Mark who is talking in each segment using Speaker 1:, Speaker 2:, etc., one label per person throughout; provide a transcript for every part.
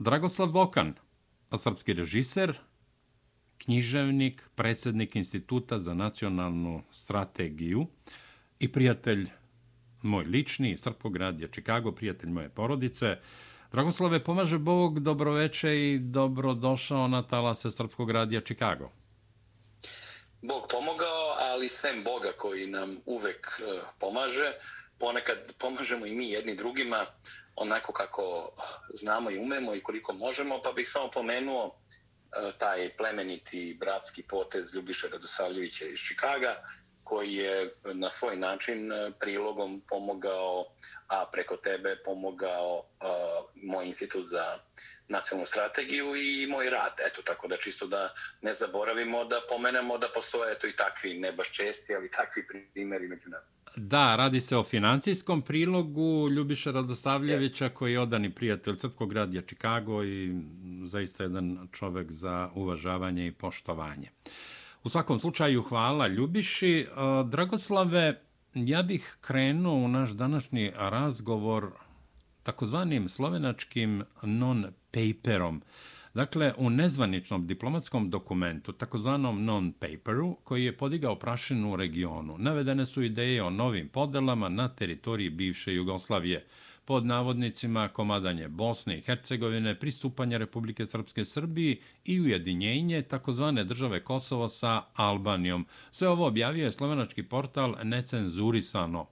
Speaker 1: Dragoslav Bokan, srpski režiser, književnik, predsjednik Instituta za nacionalnu strategiju i prijatelj moj lični, Srpograd je Čikago, prijatelj moje porodice. Dragoslave, pomaže Bog, dobroveče i dobrodošao na talase Srpskog radija Čikago.
Speaker 2: Bog pomogao, ali sem Boga koji nam uvek eh, pomaže, ponekad pomažemo i mi jedni drugima onako kako znamo i umemo i koliko možemo, pa bih samo pomenuo e, taj plemeniti bratski potez Ljubiša Radosavljevića iz Čikaga, koji je na svoj način e, prilogom pomogao, a preko tebe pomogao uh, moj institut za nacionalnu strategiju i moj rad. Eto, tako da čisto da ne zaboravimo da pomenemo da postoje to i takvi, ne baš česti, ali takvi primjeri među nama.
Speaker 1: Da, radi se o financijskom prilogu Ljubiša Radosavljevića, yes. koji je odani prijatelj Crpkog radija Čikago i zaista jedan čovek za uvažavanje i poštovanje. U svakom slučaju, hvala Ljubiši. Dragoslave, ja bih krenuo u naš današnji razgovor takozvanim slovenačkim paperom. Dakle, u nezvaničnom diplomatskom dokumentu, takozvanom non-paperu, koji je podigao prašinu u regionu, navedene su ideje o novim podelama na teritoriji bivše Jugoslavije – pod navodnicima komadanje Bosne i Hercegovine, pristupanje Republike Srpske Srbiji i ujedinjenje takozvane države Kosovo sa Albanijom. Sve ovo objavio je slovenački portal Necenzurisano.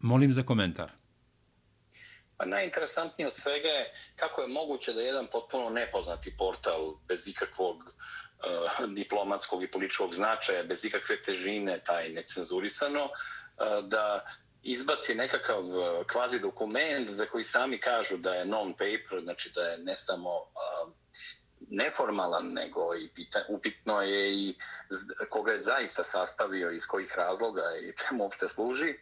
Speaker 1: Molim za komentar.
Speaker 2: Pa najinteresantnije od svega je kako je moguće da jedan potpuno nepoznati portal bez ikakvog uh, diplomatskog i političkog značaja, bez ikakve težine, taj necenzurisano, uh, da izbaci nekakav eh, kvazi dokument za koji sami kažu da je non-paper, znači da je ne samo uh, neformalan, nego i pita, upitno je i koga je zaista sastavio, iz kojih razloga i čemu uopšte služi,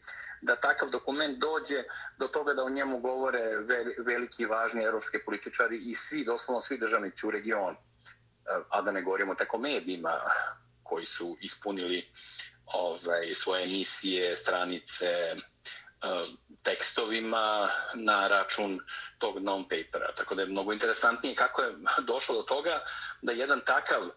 Speaker 2: da takav dokument dođe do toga da o njemu govore veliki i važni evropske političari i svi, doslovno svi državnici u regionu. E, a da ne govorimo tako medijima koji su ispunili ovaj, svoje emisije, stranice, Um, tekstovima na račun tog non-papera. Tako da je mnogo interesantnije kako je došlo do toga da jedan takav uh,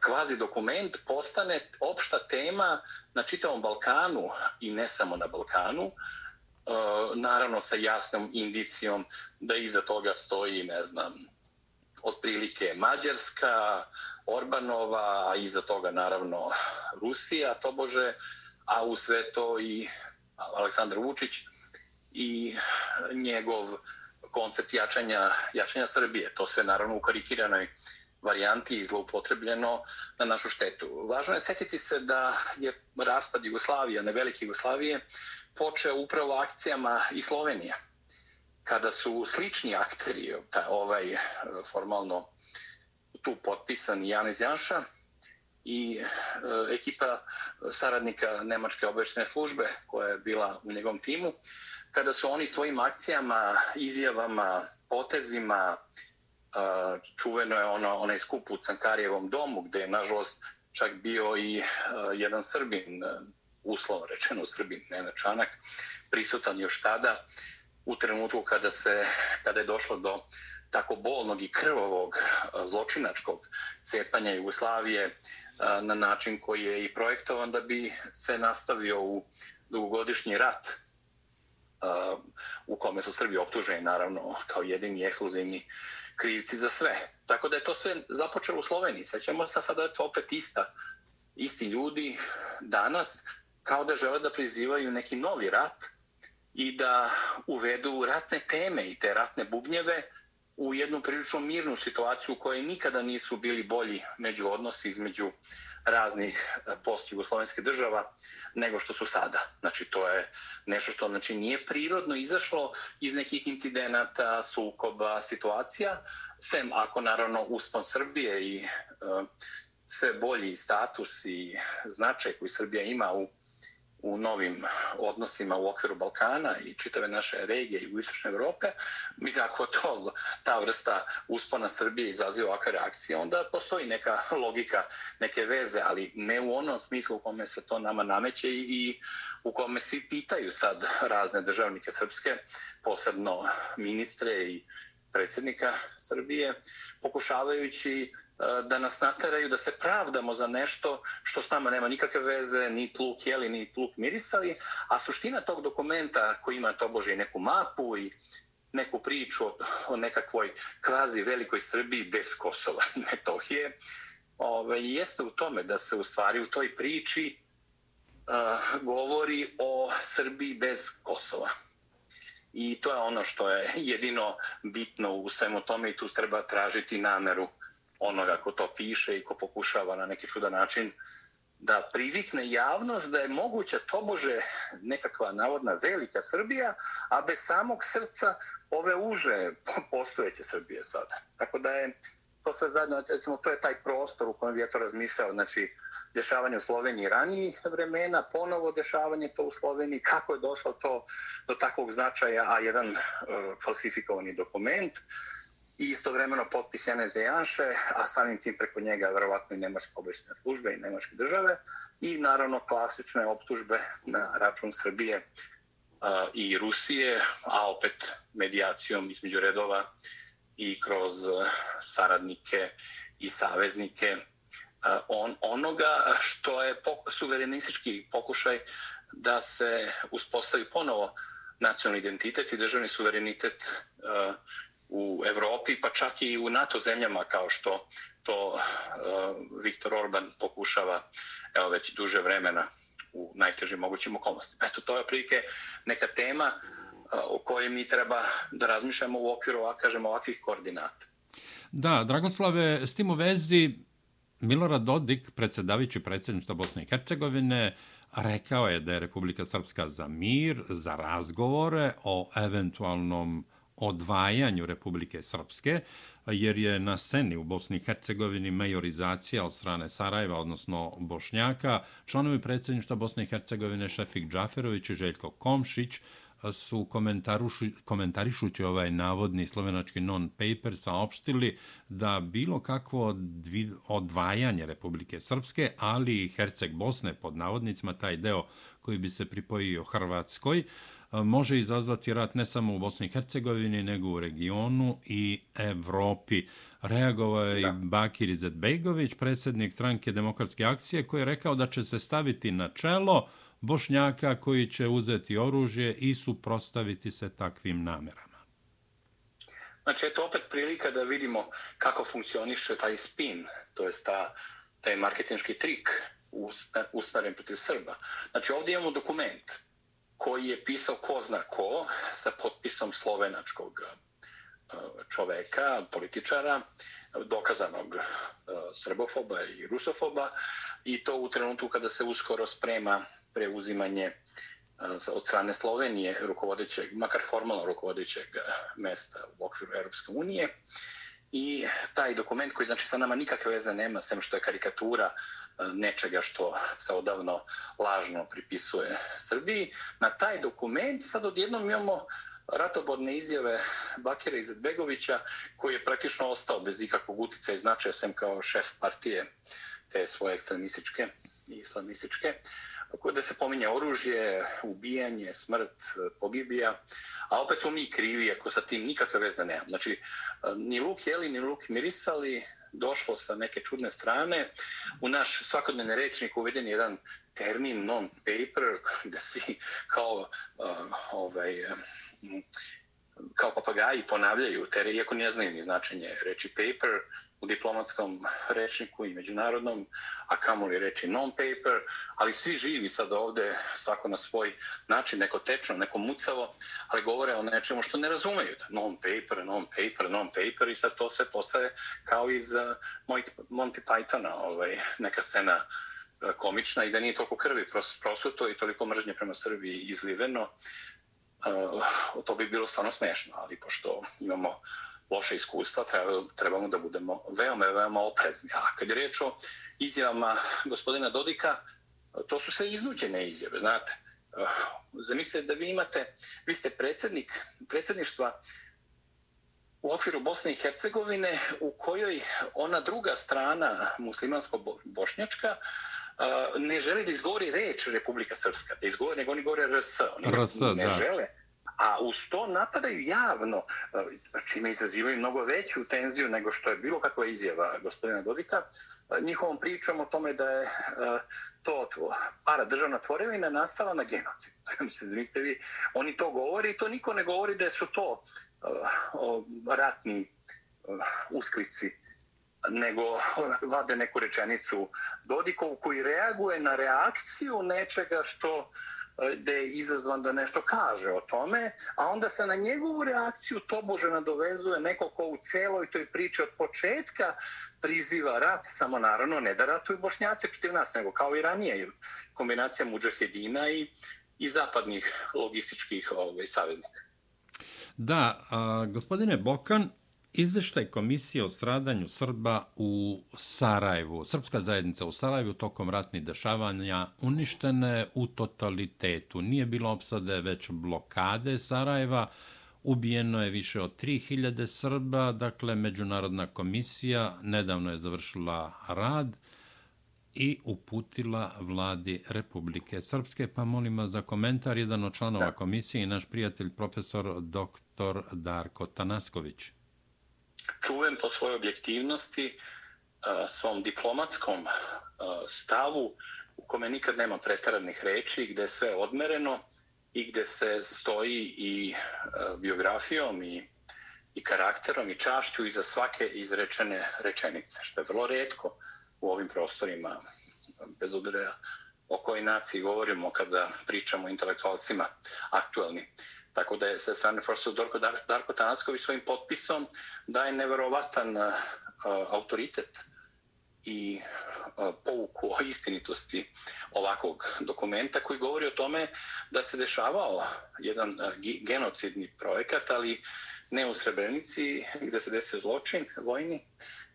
Speaker 2: kvazi dokument postane opšta tema na čitavom Balkanu i ne samo na Balkanu, uh, naravno sa jasnom indicijom da iza toga stoji, ne znam, otprilike Mađarska, Orbanova, a iza toga naravno Rusija, to bože, a u sve to i Aleksandar Vučić i njegov koncept jačanja, jačanja Srbije. To sve naravno u karikiranoj varijanti i zloupotrebljeno na našu štetu. Važno je setiti se da je raspad Jugoslavije, ne velike Jugoslavije, počeo upravo akcijama i Slovenije. Kada su slični akceri, taj, ovaj formalno tu potpisan Janez Janša i e, ekipa saradnika Nemačke obeštene službe koja je bila u njegovom timu, kada su oni svojim akcijama, izjavama, potezima, e, čuveno je ono, onaj skup u Cankarijevom domu, gde je, nažalost, čak bio i e, jedan Srbin, uslovno rečeno Srbin, ne Čanak, prisutan još tada, u trenutku kada se kada je došlo do tako bolnog i krvovog zločinačkog cepanja Jugoslavije na način koji je i projektovan da bi se nastavio u dugogodišnji rat u kome su Srbi optuženi naravno kao jedini ekskluzivni krivci za sve. Tako da je to sve započelo u Sloveniji. Sećamo se sada je to opet ista, isti ljudi danas kao da žele da prizivaju neki novi rat i da uvedu ratne teme i te ratne bubnjeve u jednu prilično mirnu situaciju u kojoj nikada nisu bili bolji među odnosi između raznih e, post-jugoslovenske država nego što su sada. Znači, to je nešto što znači, nije prirodno izašlo iz nekih incidenata, sukoba, situacija, sem ako naravno uspon Srbije i uh, sve bolji status i značaj koji Srbija ima u u novim odnosima u okviru Balkana i čitave naše regije i u istočne Evrope, mislim, ako to, ta vrsta uspona Srbije izaziva ovakve reakcije, onda postoji neka logika, neke veze, ali ne u onom smislu u kome se to nama nameće i u kome svi pitaju sad razne državnike srpske, posebno ministre i predsjednika Srbije, pokušavajući E, da nas nateraju da se pravdamo za nešto što s nama nema nikakve veze, ni tluk jeli, ni tluk mirisali, a suština tog dokumenta koji ima to bože neku mapu i neku priču o nekakvoj kvazi velikoj Srbiji bez Kosova i Metohije, ove, jeste u tome da se u stvari u toj priči uh, govori o Srbiji bez Kosova. I to je ono što je jedino bitno u svemu tome i tu treba tražiti nameru onoga ko to piše i ko pokušava na neki čudan način da privikne javnost da je moguća tobože nekakva navodna velika Srbija, a bez samog srca ove uže postojeće Srbije sad. Tako da je to sve zajedno, recimo, to je taj prostor u kojem je to razmišljao, znači, dešavanje u Sloveniji ranijih vremena, ponovo dešavanje to u Sloveniji, kako je došlo to do takvog značaja, a jedan uh, falsifikovani dokument, i istovremeno potpis Janeze Janše, a samim tim preko njega verovatno i nemačke obveštene službe i nemačke države i naravno klasične optužbe na račun Srbije a, i Rusije, a opet medijacijom između redova i kroz saradnike i saveznike on, onoga što je suverenistički pokušaj da se uspostavi ponovo nacionalni identitet i državni suverenitet u Evropi, pa čak i u NATO zemljama, kao što to uh, Viktor Orban pokušava evo, već duže vremena u najtežim mogućim okolnostima. Eto, to je prilike neka tema uh, o kojoj mi treba da razmišljamo u okviru, ovak, kažemo, ovakvih koordinata.
Speaker 1: Da, Dragoslave, s tim u vezi, Milorad Dodik, predsjedavići predsjedništva Bosne i Hercegovine, rekao je da je Republika Srpska za mir, za razgovore o eventualnom odvajanju Republike Srpske, jer je na sceni u Bosni i Hercegovini majorizacija od strane Sarajeva, odnosno Bošnjaka. Članovi predsjedništva Bosne i Hercegovine Šefik Džaferović i Željko Komšić su komentarišući ovaj navodni slovenački non-paper saopštili da bilo kakvo odvajanje Republike Srpske, ali i Herceg Bosne pod navodnicima, taj deo koji bi se pripojio Hrvatskoj, može izazvati rat ne samo u Bosni i Hercegovini, nego u regionu i Evropi. Reagovao je i Bakir Izetbegović, predsjednik stranke Demokratske akcije, koji je rekao da će se staviti na čelo Bošnjaka koji će uzeti oružje i suprostaviti se takvim namerama.
Speaker 2: Znači, eto opet prilika da vidimo kako funkcioniše taj spin, to je ta, taj marketinški trik usnaren protiv Srba. Znači, ovdje imamo dokument koji je pisao ko zna ko sa potpisom slovenačkog e, čoveka, političara, dokazanog e, srbofoba i rusofoba i to u trenutku kada se uskoro sprema preuzimanje e, od strane Slovenije rukovodećeg, makar formalno rukovodećeg mesta u okviru Europske unije. I taj dokument koji znači sa nama nikakve veze nema, sem što je karikatura e, nečega što se odavno lažno pripisuje Srbiji. Na taj dokument sad odjednom imamo ratoborne izjave Bakira Izetbegovića koji je praktično ostao bez ikakvog utica i značaja sem kao šef partije te svoje ekstremističke i islamističke da se pominje oružje, ubijanje, smrt, e, pogibija, a opet smo mi krivi ako sa tim nikakve veze nema. Znači, e, ni luk jeli, ni luk mirisali, došlo sa neke čudne strane. U naš svakodnevni rečnik uveden jedan termin non-paper, gde svi kao uh, ovaj, um, kao papagaji ponavljaju, ter, iako ne znaju ni značenje reči paper, u diplomatskom rečniku i međunarodnom, a kamo li reći non-paper, ali svi živi sad ovde, svako na svoj način, neko tečno, neko mucavo, ali govore o nečemu što ne razumeju. Non-paper, non-paper, non-paper i sad to sve postaje kao iz uh, Monty Pythona, ovaj, neka scena eh, komična i da nije toliko krvi prosuto i toliko mržnje prema Srbiji izliveno, uh, to bi bilo stvarno smešno, ali pošto imamo loše iskustva, trebamo da budemo veoma, veoma oprezni. A kad je reč o izjavama gospodina Dodika, to su sve iznuđene izjave, znate. Zamislite da vi imate, vi ste predsjednik predsjedništva u okviru Bosne i Hercegovine u kojoj ona druga strana muslimansko-bošnjačka ne želi da izgovori reč Republika Srpska, da izgovori, nego oni govore RS. Oni
Speaker 1: RS,
Speaker 2: ne
Speaker 1: da.
Speaker 2: žele a uz to napadaju javno, e, čime izazivaju mnogo veću tenziju nego što je bilo kakva izjava gospodina Dodika, e, njihovom pričom o tome da je e, to para državna tvorevina nastala na genocid. Zmislite vi, oni to govori i to niko ne govori da su to ratni usklici nego vade neku rečenicu Dodikovu koji reaguje na reakciju nečega što E, da je izazvan da nešto kaže o tome, a onda se na njegovu reakciju tobože nadovezuje neko ko u celoj toj priči od početka priziva rat, samo naravno ne da ratuju bošnjaci protiv nas, nego kao i ranije, kombinacija muđahedina i, i zapadnih logističkih ovaj, saveznika.
Speaker 1: Da, a, gospodine Bokan, Izveštaj komisije o stradanju Srba u Sarajevu, Srpska zajednica u Sarajevu tokom ratnih dešavanja uništene u totalitetu. Nije bilo opsade već blokade Sarajeva, ubijeno je više od 3000 Srba, dakle Međunarodna komisija nedavno je završila rad i uputila vladi Republike Srpske. Pa molim vas za komentar jedan od članova komisije i naš prijatelj profesor dr. Darko Tanasković
Speaker 2: čuven po svojoj objektivnosti, e, svom diplomatskom e, stavu u kome nikad nema pretaranih reči, gde sve odmereno i gde se stoji i e, biografijom i, i karakterom i čašću iza svake izrečene rečenice, što je vrlo redko u ovim prostorima, bez obzira o kojoj naciji govorimo kada pričamo o intelektualcima aktualni. Tako da je sa strane profesor Darko, Darko Tanasković svojim potpisom daje neverovatan uh, autoritet i uh, pouku o istinitosti ovakvog dokumenta koji govori o tome da se dešavao jedan uh, genocidni projekat, ali ne u Srebrenici gde se desio zločin vojni,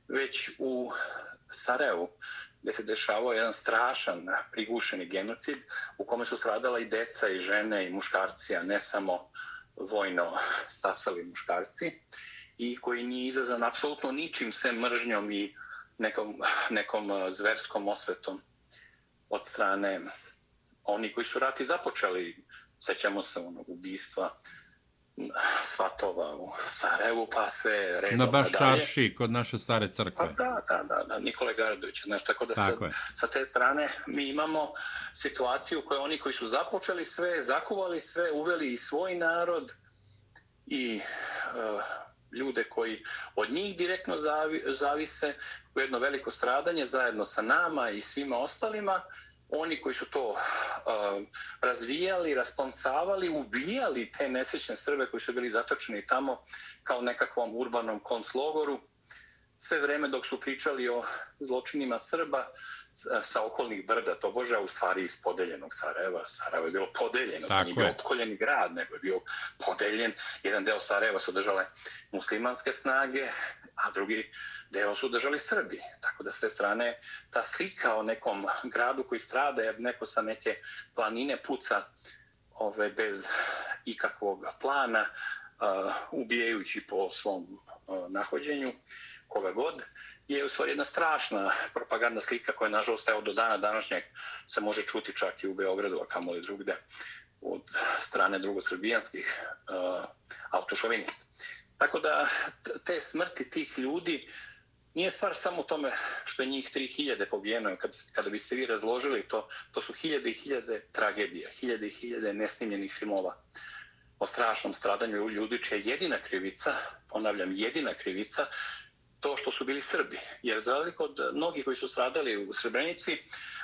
Speaker 2: već u Sarajevu gdje se dešavao jedan strašan prigušeni genocid u kome su stradala i deca i žene i muškarci, a ne samo vojno stasali muškarci i koji nije izazvan apsolutno ničim sem mržnjom i nekom, nekom eh, zverskom osvetom od strane oni koji su rati započeli, sećamo se onog ubistva svatova u Sarajevu, pa sve redom.
Speaker 1: Na baš čarši, kod naše stare crkve.
Speaker 2: Pa da, da, da, da Nikole Gardović. Znaš, tako da tako sa, sa te strane mi imamo situaciju u kojoj oni koji su započeli sve, zakuvali sve, uveli i svoj narod i uh, ljude koji od njih direktno zavi, zavise u jedno veliko stradanje zajedno sa nama i svima ostalima, oni koji su to uh, razvijali, rasponsavali, ubijali te nesečne Srbe koji su bili zatočeni tamo kao nekakvom urbanom konclogoru, sve vreme dok su pričali o zločinima Srba sa okolnih brda, to bože, a u stvari iz podeljenog Sarajeva. Sarajevo je bilo podeljeno, to nije bio opkoljeni grad, nego je bio podeljen. Jedan deo Sarajeva su držale muslimanske snage, a drugi deo su držali Srbi. Tako da s te strane ta slika o nekom gradu koji strada, jer neko sa neke planine puca ove, bez ikakvog plana, uh, ubijajući po svom uh, nahođenju, koga god, je u stvari jedna strašna propagandna slika koja, nažalost, evo do dana današnjeg se može čuti čak i u Beogradu, a kamoli drugde, od strane drugosrbijanskih uh, autošovinista. Tako da te smrti tih ljudi nije stvar samo u tome što je njih 3000 pobijeno. Kad, kada biste vi razložili to, to su hiljade i hiljade tragedija, hiljade i hiljade nesnimljenih filmova o strašnom stradanju ljudi, čija je jedina krivica, ponavljam, jedina krivica, to što su bili Srbi. Jer za razliku od mnogih koji su stradali u Srebrenici,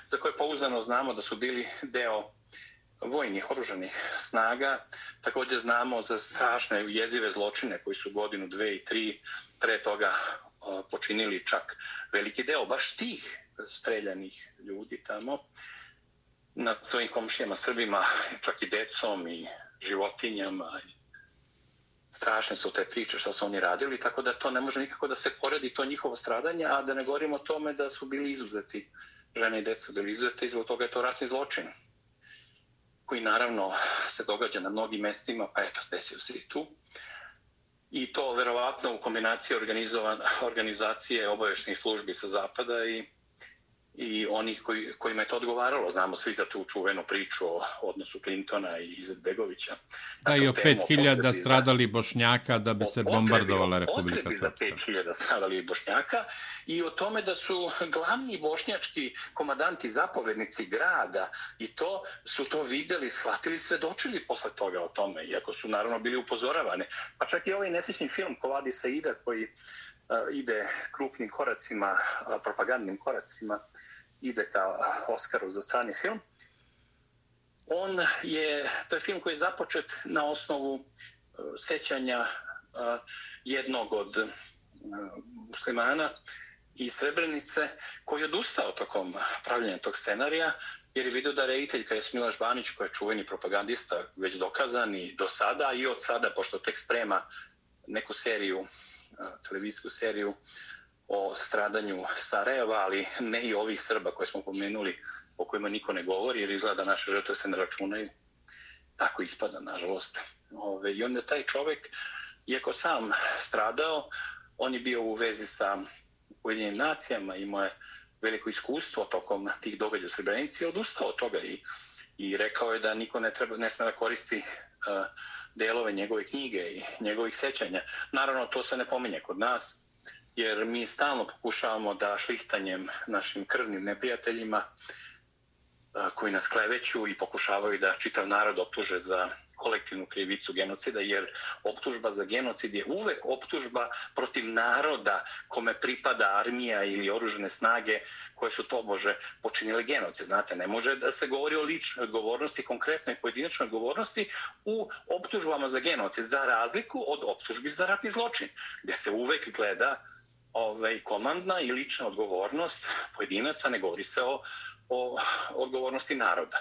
Speaker 2: za koje pouzdano znamo da su bili deo vojnih oružanih snaga, također znamo za strašne jezive zločine koji su godinu, dve i tri pre toga počinili čak veliki deo baš tih streljanih ljudi tamo na svojim komšijama Srbima, čak i decom i životinjama. I strašne su te priče što su oni radili, tako da to ne može nikako da se poredi to njihovo stradanje, a da ne govorimo o tome da su bili izuzeti, žene i deca bili izuzeti i zbog toga je to ratni zločin koji naravno se događa na mnogim mestima, pa eto, desio se i tu. I to verovatno u kombinaciji organizacije obavešnih službi sa zapada i i onih koji, kojima je to odgovaralo. Znamo svi za tu čuvenu priču o odnosu Clintona i Izetbegovića.
Speaker 1: Da, i o 5000 stradali bošnjaka da bi se bombardovala Republika
Speaker 2: Srpska. O potrebi za 5000 stradali bošnjaka i o tome da su glavni bošnjački komadanti, zapovednici grada i to su to videli, shvatili, svedočili posle toga o tome, iako su naravno bili upozoravane. Pa čak i ovaj nesečni film Kovadi Saida koji E, ide krupnim koracima, e, propagandnim koracima, ide ka Oscaru za strani film. On je, to je film koji je započet na osnovu e, sećanja jednog od muslimana iz Srebrenice koji je odustao tokom pravljenja tog scenarija jer je vidio da reditelj kada je Milaš Banić koji je čuveni propagandista već dokazan i do sada i od sada pošto tek sprema neku seriju televizijsku seriju o stradanju Sarajeva, ali ne i ovih Srba koje smo pomenuli, o kojima niko ne govori, jer izgleda da naše žrtve se ne računaju. Tako ispada, nažalost. Ove, I onda taj čovek, iako sam stradao, on je bio u vezi sa Ujedinjenim nacijama, imao je veliko iskustvo tokom tih događaja u Srebrenici, odustao od toga i, i rekao je da niko ne treba ne sme da koristi uh, delove njegove knjige i njegovih sećanja. Naravno, to se ne pominje kod nas, jer mi stalno pokušavamo da šlihtanjem našim krvnim neprijateljima koji nas kleveću i pokušavaju da čitav narod optuže za kolektivnu krivicu genocida, jer optužba za genocid je uvek optužba protiv naroda kome pripada armija ili oružene snage koje su to bože počinile genocid. Znate, ne može da se govori o ličnoj odgovornosti, konkretnoj pojedinačnoj odgovornosti u optužbama za genocid, za razliku od optužbi za ratni zločin, gde se uvek gleda ovaj, komandna i lična odgovornost pojedinaca, ne govori se o o odgovornosti naroda.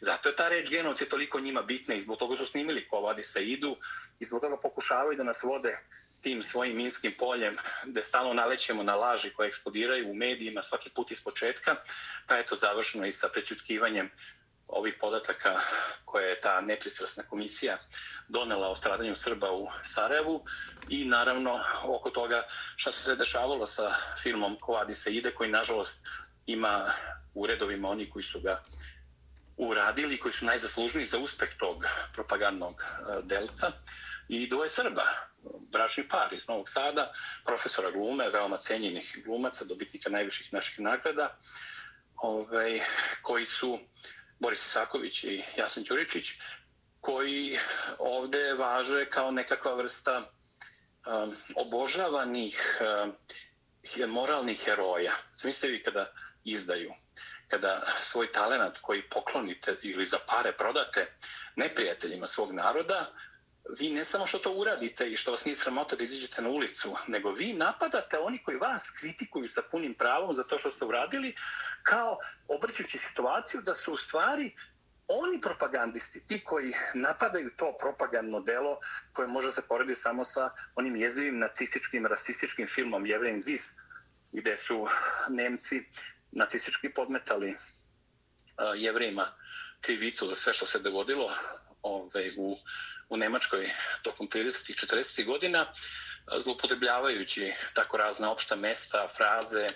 Speaker 2: Zato je ta reč genocid toliko njima bitna i zbog toga su snimili ko vadi se idu i zbog toga pokušavaju da nas vode tim svojim minskim poljem gde stalno nalećemo na laži koje eksplodiraju u medijima svaki put iz početka, pa je to završeno i sa prečutkivanjem ovih podataka koje je ta nepristrasna komisija donela o stradanju Srba u Sarajevu i naravno oko toga šta se sve dešavalo sa filmom Kovadi se ide koji nažalost ima u redovima oni koji su ga uradili, koji su najzaslužniji za uspeh tog propagandnog e, delca. I dvoje Srba, bračni par iz Novog Sada, profesora glume, veoma cenjenih glumaca, dobitnika najviših naših nagrada, ovaj, koji su Boris Isaković i Jasen Ćuričić, koji ovde važe kao nekakva vrsta um, obožavanih um, moralnih heroja. Smislite vi kada izdaju. Kada svoj talent koji poklonite ili za pare prodate neprijateljima svog naroda, vi ne samo što to uradite i što vas nije sramota da iziđete na ulicu, nego vi napadate oni koji vas kritikuju sa punim pravom za to što ste uradili, kao obrćući situaciju da su u stvari oni propagandisti, ti koji napadaju to propagandno delo koje može se porediti samo sa onim jezivim nacističkim, rasističkim filmom Jevren Zis, gde su Nemci nacistički podmetali e, uh, jevrima krivicu za sve što se dogodilo ove, u, u Nemačkoj tokom 30. i 40. godina, e, zlopotrebljavajući tako razne opšta mesta, fraze,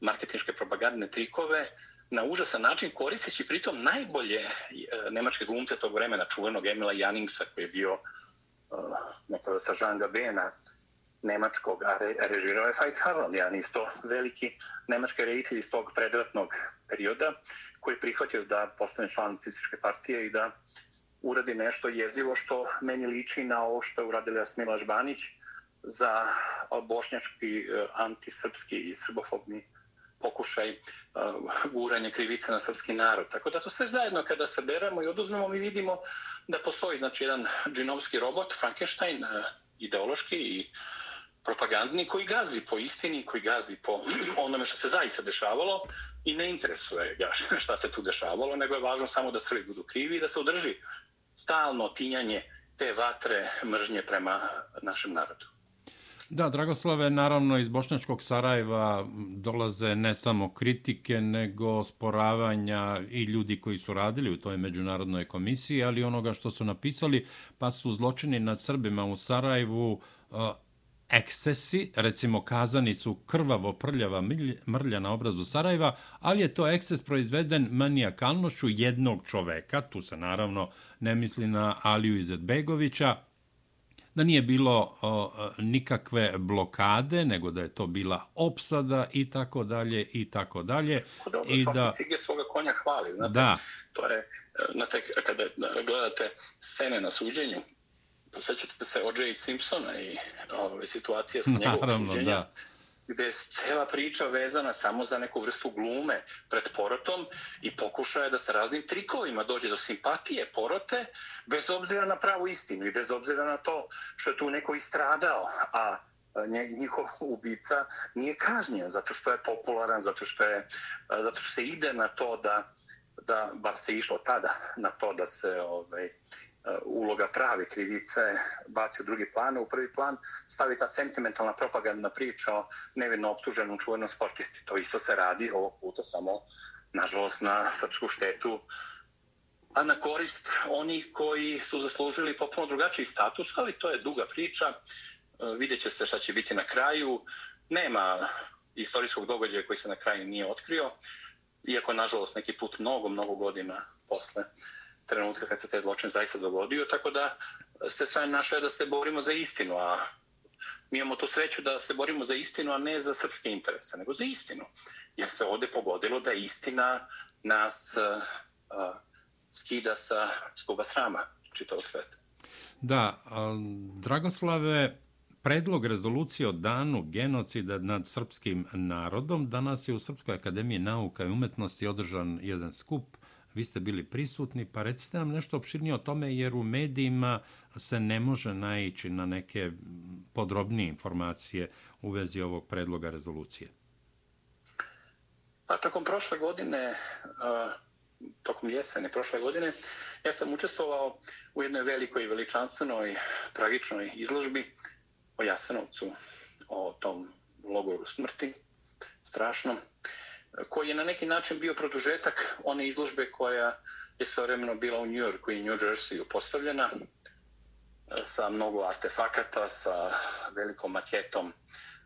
Speaker 2: marketinške propagandne trikove, na užasan način koristeći pritom najbolje e, nemačke glumce tog vremena, čuvenog Emila Janingsa, koji je bio uh, neka vrsta Jean Gabena, nemačkog, a re, režirao je Fight Harlan, jedan isto veliki nemački reditelj iz tog predratnog perioda, koji je prihvatio da postane član cističke partije i da uradi nešto jezivo što meni liči na ovo što je uradila Smila Žbanić za bošnjački, e, antisrpski i srbofobni pokušaj uh, krivice na srpski narod. Tako da to sve zajedno kada se i oduzmemo, mi vidimo da postoji znači, jedan džinovski robot, Frankenstein, uh, ideološki i uh, propagandni koji gazi po istini, koji gazi po onome što se zaista dešavalo i ne interesuje ga šta se tu dešavalo, nego je važno samo da Srbi budu krivi i da se održi stalno tinjanje te vatre mržnje prema našem narodu.
Speaker 1: Da, Dragoslave, naravno iz Bošnjačkog Sarajeva dolaze ne samo kritike, nego sporavanja i ljudi koji su radili u toj međunarodnoj komisiji, ali onoga što su napisali, pa su zločini nad Srbima u Sarajevu ekscesi, recimo kazani su krvavo prljava mrlja na obrazu Sarajeva, ali je to eksces proizveden manijakalnošću jednog čoveka, tu se naravno ne misli na Aliju Izetbegovića, da nije bilo o, nikakve blokade, nego da je to bila opsada i tako dalje i tako dalje.
Speaker 2: Dobro, I da cige svoga konja hvali, znate. Da. To je, znate, kada gledate scene na suđenju, posjećate se O.J. Simpsona i ove situacije sa njegovog Naravno, suđenja. Da gde je cela priča vezana samo za neku vrstu glume pred porotom i pokušaje da sa raznim trikovima dođe do simpatije porote, bez obzira na pravu istinu i bez obzira na to što je tu neko istradao, a njihov ubica nije kažnjen zato što je popularan, zato što, je, zato što se ide na to da, da bar se išlo tada na to da se ovaj, E, uloga prave krivice baci u drugi plan, u prvi plan stavi ta sentimentalna propagandna priča o nevino optuženom čuvenom sportisti. To isto se radi ovog puta samo, nažalost, na srpsku štetu, a na korist onih koji su zaslužili popuno drugačiji status, ali to je duga priča. Uh, vidjet će se šta će biti na kraju. Nema istorijskog događaja koji se na kraju nije otkrio, iako, nažalost, neki put mnogo, mnogo godina posle trenutka kad se taj zločin zaista dogodio, tako da ste sami našli da se borimo za istinu, a mi imamo tu sreću da se borimo za istinu, a ne za srpske interese, nego za istinu. Jer se ovde pogodilo da istina nas uh, uh, skida sa stuba srama čitavog sveta.
Speaker 1: Da, Dragoslave, predlog rezolucije o danu genocida nad srpskim narodom danas je u Srpskoj akademiji nauka i umetnosti održan jedan skup vi ste bili prisutni, pa recite nam nešto opširnije o tome, jer u medijima se ne može naići na neke podrobnije informacije u vezi ovog predloga rezolucije.
Speaker 2: Pa tokom prošle godine, e, tokom jesene prošle godine, ja sam učestvovao u jednoj velikoj i veličanstvenoj tragičnoj izložbi o Jasenovcu, o tom logoru smrti, strašnom koji je na neki način bio produžetak one izložbe koja je svojevremeno bila u New Yorku i New Jersey postavljena e, sa mnogo artefakata, sa velikom maketom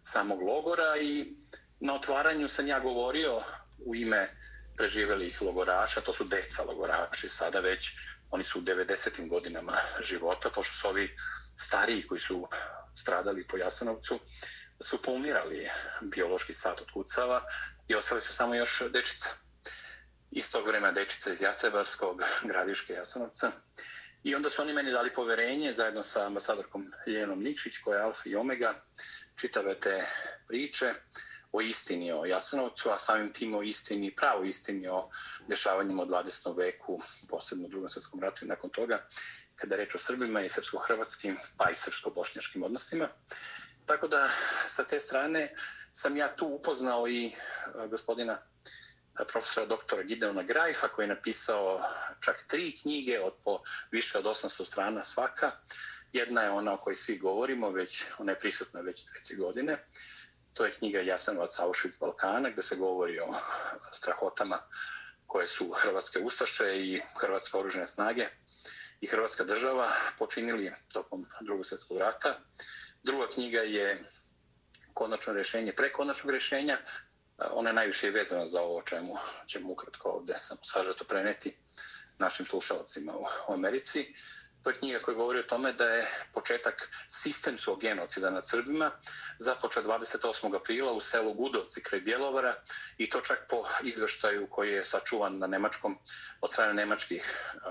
Speaker 2: samog logora i na otvaranju sam ja govorio u ime preživelih logoraša, to su deca logoraši, sada već oni su u 90. godinama života, pošto su ovi stariji koji su stradali po Jasanovcu, su poumirali biološki sat od kucava i ostali su samo još dečica. Iz tog vremena dečica iz Jastrebarskog, gradiške Jasenovca. I onda su oni meni dali poverenje zajedno sa ambasadorkom Ljenom Nikšić, koja je alfa i omega, čitave te priče o istini o Jasenovcu, a samim tim o istini, pravo istini o dešavanjima od 20. veku, posebno u drugom svjetskom ratu i nakon toga, kada reč o Srbima i srpsko-hrvatskim, pa i srpsko-bošnjaškim odnosima. Tako da, sa te strane, sam ja tu upoznao i e, gospodina e, profesora doktora Gideona Grajfa koji je napisao čak tri knjige od po više od 800 strana svaka. Jedna je ona o kojoj svi govorimo, već ona je prisutna već treće godine. To je knjiga Jasanovac Auschwitz Balkana gde se govori o strahotama koje su Hrvatske ustaše i Hrvatske oružene snage i Hrvatska država počinili tokom drugog svjetskog rata. Druga knjiga je konačno rješenje pre konačnog rješenja. Ona je najviše vezana za ovo čemu ćemo ukratko ovdje samo sažeto preneti našim slušalcima u Americi. To je knjiga koja govori o tome da je početak sistemskog genocida nad Srbima započeo 28. aprila u selu Gudovci kraj Bjelovara i to čak po izveštaju koji je sačuvan na nemačkom od strane nemačkih uh,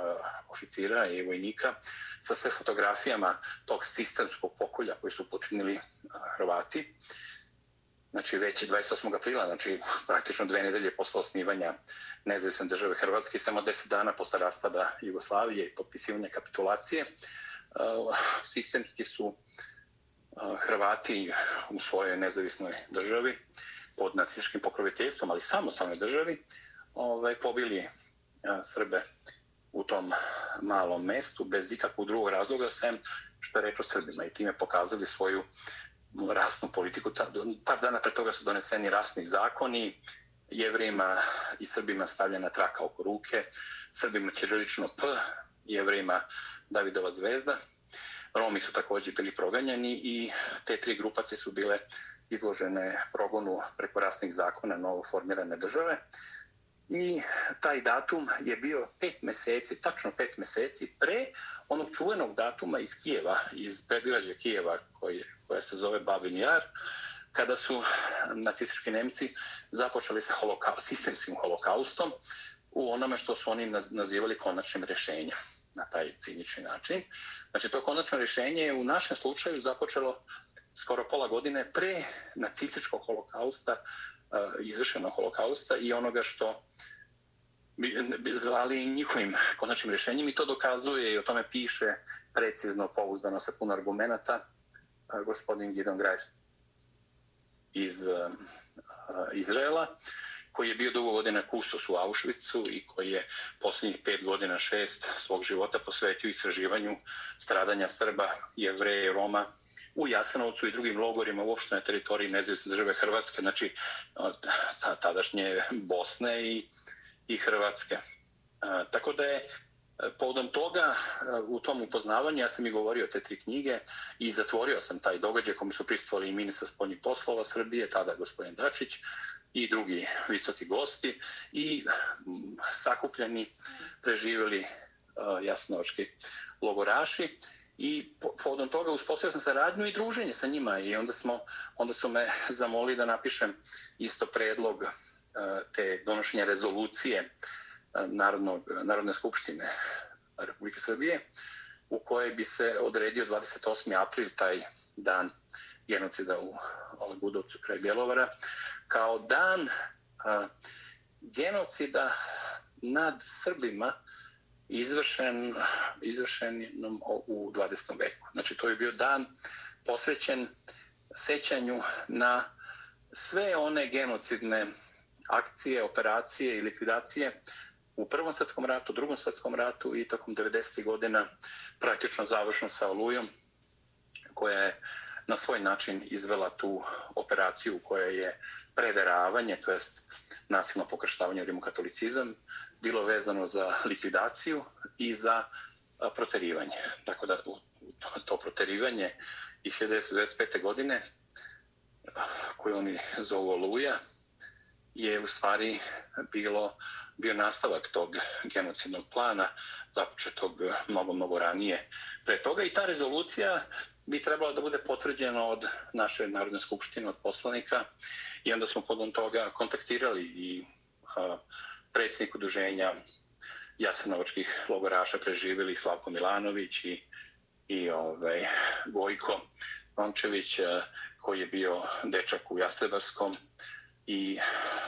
Speaker 2: oficira i vojnika sa sve fotografijama tog sistemskog pokolja koji su počinili uh, Hrvati. Uh, znači već 28. aprila, znači praktično dve nedelje posle osnivanja nezavisne države Hrvatske, samo deset dana posle raspada Jugoslavije i potpisivanja kapitulacije, uh, sistemski su uh, Hrvati u svojoj nezavisnoj državi pod nacističkim pokroviteljstvom, ali samostalnoj državi, ovaj, pobili uh, Srbe u tom malom mestu bez ikakvog drugog razloga, sem što je reč o Srbima i time pokazali svoju rasnu politiku. Par dana pre toga su doneseni rasni zakoni, jevrejima i srbima stavljena traka oko ruke, srbima ćirilično P, jevrejima Davidova zvezda. Romi su također bili proganjani i te tri grupace su bile izložene progonu preko rasnih zakona novo formirane države. I taj datum je bio pet meseci, tačno pet meseci pre onog čuvenog datuma iz Kijeva, iz predgrađa Kijeva koji, koja se zove Babin Jar, kada su nacistički Nemci započeli sa holokaust, sistemskim holokaustom u onome što su oni nazivali konačnim rješenjem na taj cinični način. Znači, to konačno rješenje je u našem slučaju započelo skoro pola godine pre nacističkog holokausta, Eh, izvršenog holokausta i onoga što bi zvali njihovim konačnim rješenjem i to dokazuje i o tome piše precizno, pouzdano, sa puno argumenta eh, gospodin Gidon Grajs iz uh, Izraela koji je bio dugo godina kustos u Auschwitzu i koji je posljednjih pet godina, šest svog života posvetio istraživanju stradanja Srba, Jevreje i Roma u Jasenovcu i drugim logorima uopšte na teritoriji nezavisne države Hrvatske, znači tadašnje Bosne i, i Hrvatske. A, tako da je e, Povodom toga, e, u tom upoznavanju, ja sam i govorio te tri knjige i zatvorio sam taj događaj kome su pristovali i ministar spoljnih poslova Srbije, tada gospodin Dačić, i drugi visoki gosti i mm, sakupljeni, preživjeli e, jasnovački logoraši i povodom toga uspostavio sam saradnju i druženje sa njima i onda smo onda su me zamolili da napišem isto predlog e, te donošenja rezolucije e, Narodnog, Narodne skupštine Republike Srbije u kojoj bi se odredio 28. april taj dan genocida u Olebudovcu kraj Bjelovara kao dan a, genocida nad Srbima izvršen, izvršen u 20. veku. Znači to je bio dan posvećen sećanju na sve one genocidne akcije, operacije i likvidacije u Prvom svjetskom ratu, Drugom svjetskom ratu i tokom 90. godina praktično završno sa Olujom koja je na svoj način izvela tu operaciju koja je preveravanje, to jest nasilno pokrštavanje u rimokatolicizam, bilo vezano za likvidaciju i za proterivanje. Tako da to proterivanje iz 1925. godine, koje oni zovu Oluja, je u stvari bilo bio nastavak tog genocidnog plana započetog mnogo, mnogo ranije pre toga i ta rezolucija bi trebalo da bude potvrđeno od naše Narodne skupštine, od poslanika i onda smo podom toga kontaktirali i a, predsjednik udruženja jasenovačkih logoraša preživjeli Slavko Milanović i, i ovaj, Gojko Rončević koji je bio dečak u Jastrebarskom i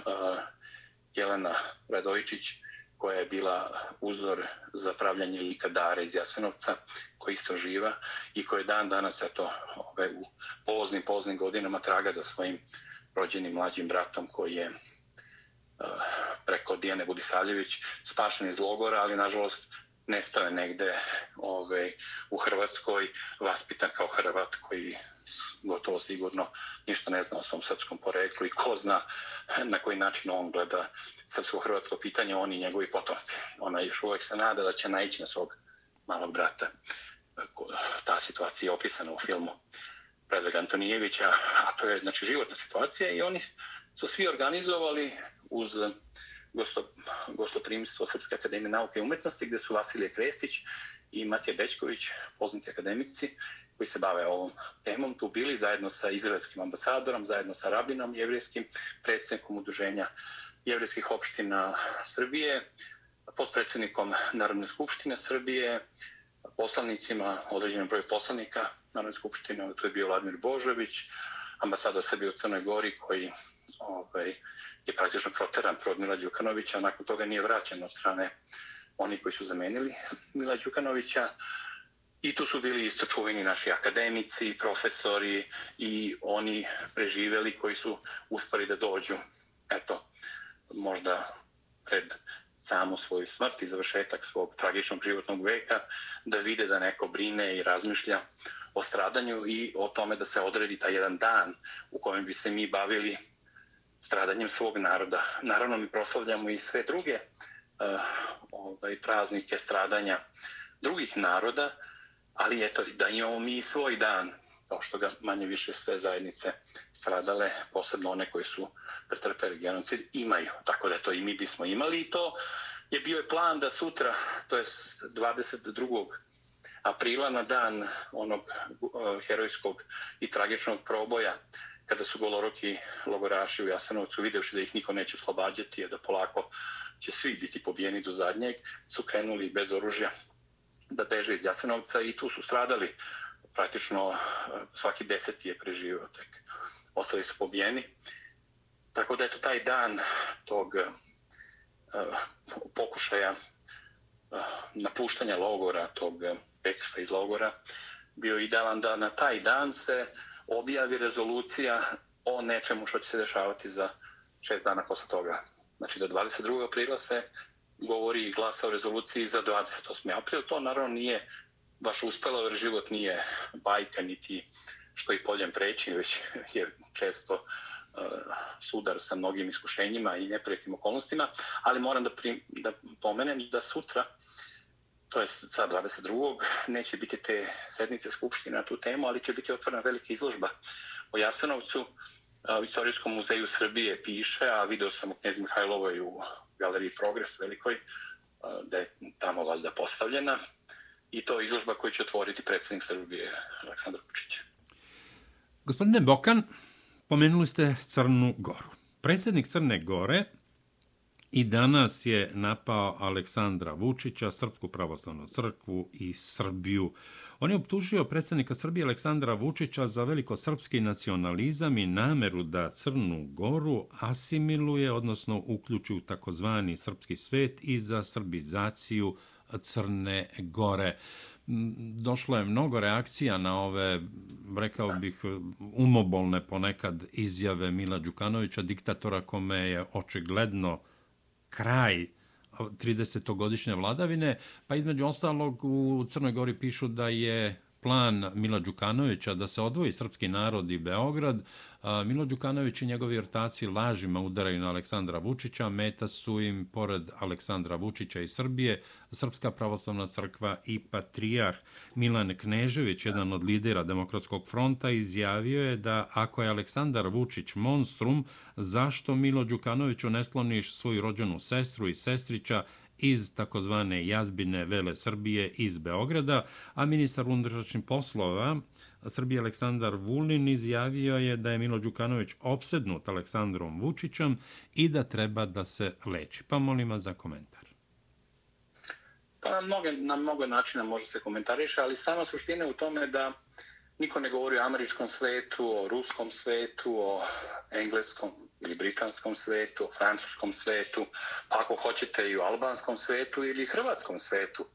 Speaker 2: a, Jelena Radojičić, koja je bila uzor za pravljanje lika iz Jasenovca, koji isto živa i koji dan danas eto, ove, u poznim, poznim godinama traga za svojim rođenim mlađim bratom koji je eh, preko Dijane Budisavljević spašen iz logora, ali nažalost nestao je negde ovaj, u Hrvatskoj, vaspitan kao Hrvat koji gotovo sigurno ništa ne zna o svom srpskom poreklu i ko zna na koji način on gleda srpsko-hrvatsko pitanje, oni i njegovi potomci. Ona još uvek se nada da će naići na svog malog brata. Ta situacija je opisana u filmu Predrag Antonijevića, a to je znači, životna situacija i oni su svi organizovali uz gosto, gostoprimstvo Srpske akademije nauke i umetnosti, gde su Vasilije Krestić i Matija Bečković, poznati akademici, koji se bave ovom temom, tu bili zajedno sa izraelskim ambasadorom, zajedno sa rabinom jevrijskim, predsjednikom udruženja jevrijskih opština Srbije, podpredsjednikom Narodne skupštine Srbije, poslanicima, određenom broju poslanika Narodne skupštine, tu je bio Vladimir Božović, ambasador Srbije u Crnoj Gori, koji ovaj, je praktično proteran prod Mila Đukanovića, nakon toga nije vraćen od strane oni koji su zamenili Mila Đukanovića. I tu su bili isto čuveni naši akademici, profesori i oni preživeli koji su uspali da dođu, eto, možda pred samu svoju smrt i završetak svog tragičnog životnog veka, da vide da neko brine i razmišlja o stradanju i o tome da se odredi taj jedan dan u kojem bi se mi bavili stradanjem svog naroda. Naravno, mi proslavljamo i sve druge uh, ovaj, praznike stradanja drugih naroda, ali eto, da imamo mi svoj dan, kao što ga manje više sve zajednice stradale, posebno one koji su pretrpeli genocid, imaju. Tako da to i mi bismo imali i to je bio je plan da sutra, to je 22. aprila na dan onog eh, herojskog i tragičnog proboja, kada su goloroki logoraši u Jasenovcu videvši da ih niko neće oslobađati, da polako će svi biti pobijeni do zadnjeg, su krenuli bez oružja da beže iz Jasenovca i tu su stradali praktično e, svaki deseti je preživio tek. Ostali su pobijeni. Tako da je to taj dan tog uh, pokušaja uh, napuštanja logora, tog peksa iz logora, bio idealan da na taj dan se objavi rezolucija o nečemu što će se dešavati za šest dana posle toga. Znači do 22. aprila se govori i glasa o rezoluciji za 28. april. To naravno nije baš uspelo jer život nije bajka niti što i poljem preći, već je često uh, sudar sa mnogim iskušenjima i neprijatnim okolnostima, ali moram da, prim, da pomenem da sutra, to je sa 22. neće biti te sednice skupštine na tu temu, ali će biti otvorena velika izložba o Jasenovcu. U Istorijskom muzeju Srbije piše, a video sam u Knjezi Mihajlovoj u galeriji Progres velikoj, da je tamo valjda postavljena. I to je izložba koju će otvoriti predsjednik Srbije Aleksandar Vučić.
Speaker 1: Gospodine Bokan, pomenuli ste Crnu Goru. Predsjednik Crne Gore i danas je napao Aleksandra Vučića, Srpsku pravoslavnu crkvu i Srbiju. On je optužio predsjednika Srbije Aleksandra Vučića za veliko srpski nacionalizam i nameru da Crnu Goru asimiluje, odnosno uključi u takozvani srpski svet i za srbizaciju Crne Gore. Došlo je mnogo reakcija na ove, rekao bih, umobolne ponekad izjave Mila Đukanovića, diktatora kome je očigledno kraj 30-godišnje vladavine, pa između ostalog u Crnoj Gori pišu da je plan Mila Đukanovića da se odvoji srpski narod i Beograd, Milo Đukanović i njegovi ortaci lažima udaraju na Aleksandra Vučića, meta su im, pored Aleksandra Vučića i Srbije, Srpska pravoslavna crkva i patrijarh. Milan Knežević, jedan od lidera Demokratskog fronta, izjavio je da ako je Aleksandar Vučić monstrum, zašto Milo Đukanoviću ne sloniš svoju rođenu sestru i sestrića iz takozvane jazbine Vele Srbije iz Beograda, a ministar unutrašnjih poslova Srbije Aleksandar Vulin izjavio je da je Milo Đukanović opsednut Aleksandrom Vučićem i da treba da se leči. Pa molim vas za komentar.
Speaker 2: Pa na mnoge, na mnogo načina može se komentariše, ali sama suština je u tome da niko ne govori o američkom svetu, o ruskom svetu, o engleskom ili britanskom svetu, francuskom svetu, pa ako hoćete i u albanskom svetu ili hrvatskom svetu,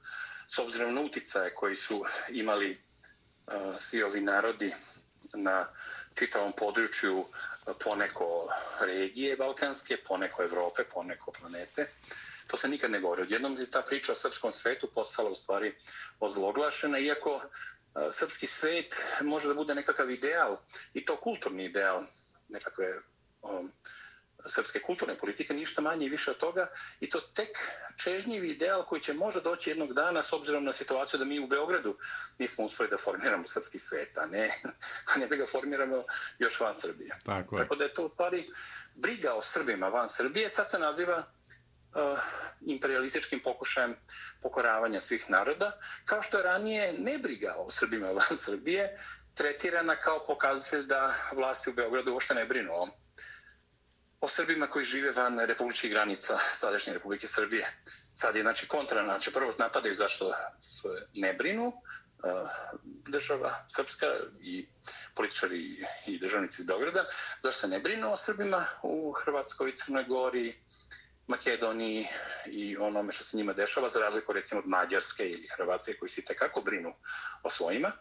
Speaker 2: s obzirom na uticaje koji su imali e, svi ovi narodi na čitavom području poneko regije balkanske, poneko Evrope, poneko planete. To se nikad ne govori. Odjednom je ta priča o srpskom svetu postala u stvari ozloglašena, iako e, srpski svet može da bude nekakav ideal, i to kulturni ideal, nekakve um, srpske kulturne politike, ništa manje i više od toga. I to tek čežnjivi ideal koji će možda doći jednog dana s obzirom na situaciju da mi u Beogradu nismo uspeli da formiramo srpski svet, a ne, a ne da ga formiramo još van Srbije. Tako, je. Tako da je to u stvari briga o Srbima van Srbije. Sad se naziva uh, imperialističkim pokušajem pokoravanja svih naroda, kao što je ranije ne briga o Srbima van Srbije, tretirana kao pokazatelj da vlasti u Beogradu uopšte ne brinu o o Srbima koji žive van republičkih granica sadašnje Republike Srbije. Sad je znači kontra, znači prvo napadaju zašto se ne brinu e, država Srpska i političari i državnici iz Beograda, zašto se ne brinu o Srbima u Hrvatskoj, Crnoj Gori, Makedoniji i onome što se njima dešava, za razliku recimo od Mađarske ili Hrvatske koji se tekako brinu o svojima.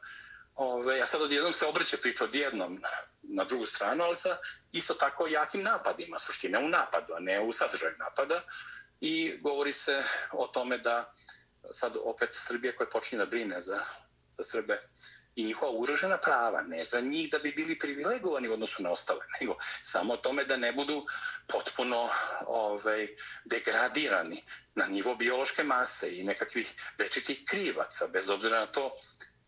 Speaker 2: Ove, a sad odjednom se obrće priča odjednom na drugu stranu, ali sa isto tako jakim napadima, suština u napadu, a ne u sadržaju napada. I govori se o tome da sad opet Srbija koja počinje da brine za, za Srbe i njihova uražena prava, ne za njih da bi bili privilegovani u odnosu na ostale, nego samo o tome da ne budu potpuno ovaj, degradirani na nivo biološke mase i nekakvih večitih krivaca, bez obzira na to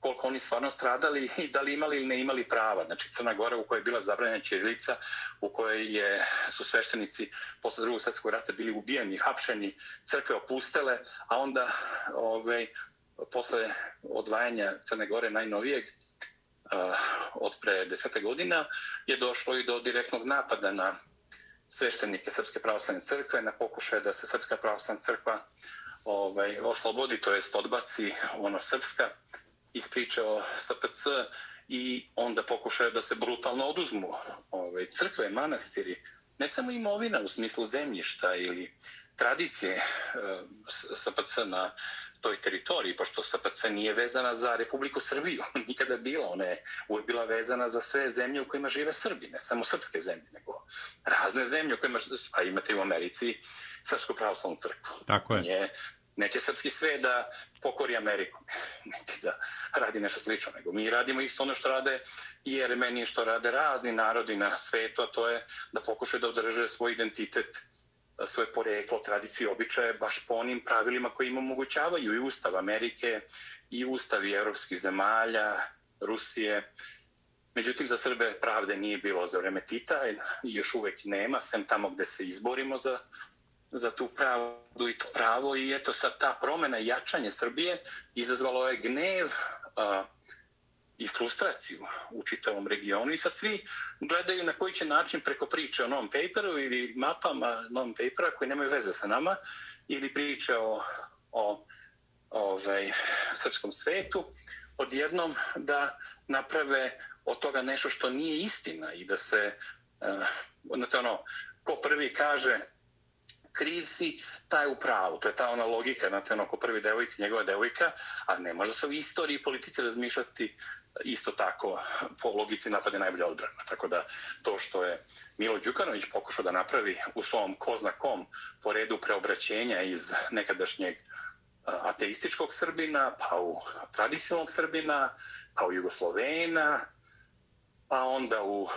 Speaker 2: koliko oni stvarno stradali i da li imali ili ne imali prava. Znači Crna Gora u kojoj je bila zabranjena Čirilica, u kojoj je, su sveštenici posle drugog svjetskog rata bili ubijeni, hapšeni, crkve opustele, a onda ovaj, posle odvajanja Crne Gore najnovijeg, uh, od pre desete godina, je došlo i do direktnog napada na sveštenike Srpske pravoslavne crkve, na pokušaje da se Srpska pravoslavna crkva ovaj, oslobodi, to jest odbaci ono srpska iz priče o SPC i onda pokušaju da se brutalno oduzmu ovaj, crkve, manastiri, ne samo imovina u smislu zemljišta ili tradicije eh, SPC na toj teritoriji, pošto SPC nije vezana za Republiku Srbiju, nikada bila, ona je uvijek bila vezana za sve zemlje u kojima žive Srbi, ne samo srpske zemlje, nego razne zemlje u kojima, pa imate u Americi Srpsku pravoslavnu crkvu.
Speaker 1: Tako je.
Speaker 2: Nije, neće srpski sve da pokori Ameriku, neće da radi nešto slično, nego mi radimo isto ono što rade i Jermeni, što rade razni narodi na svetu, a to je da pokušaju da održe svoj identitet, svoje poreklo, tradiciju, običaje, baš po onim pravilima koji im omogućavaju i Ustav Amerike, i Ustavi evropskih zemalja, Rusije. Međutim, za Srbe pravde nije bilo za vreme Tita i još uvek nema, sem tamo gde se izborimo za za tu pravdu i to pravo i eto sad ta promena i jačanje Srbije izazvalo je gnev a, i frustraciju u čitavom regionu. I sad svi gledaju na koji će način preko priče o non paperu ili mapama non papera koji nemaju veze sa nama ili priče o, o ovaj, srpskom svetu odjednom da naprave od toga nešto što nije istina i da se uh, ono, ko prvi kaže kriv si, taj u pravu. To je ta ona logika, znate, ono, ko prvi devojci, njegova devojka, a ne može se u istoriji politici razmišljati isto tako po logici napade najbolje odbrana. Tako da to što je Milo Đukanović pokušao da napravi u svom koznakom po redu preobraćenja iz nekadašnjeg ateističkog Srbina, pa u tradicionalnog Srbina, pa u Jugoslovena, pa onda u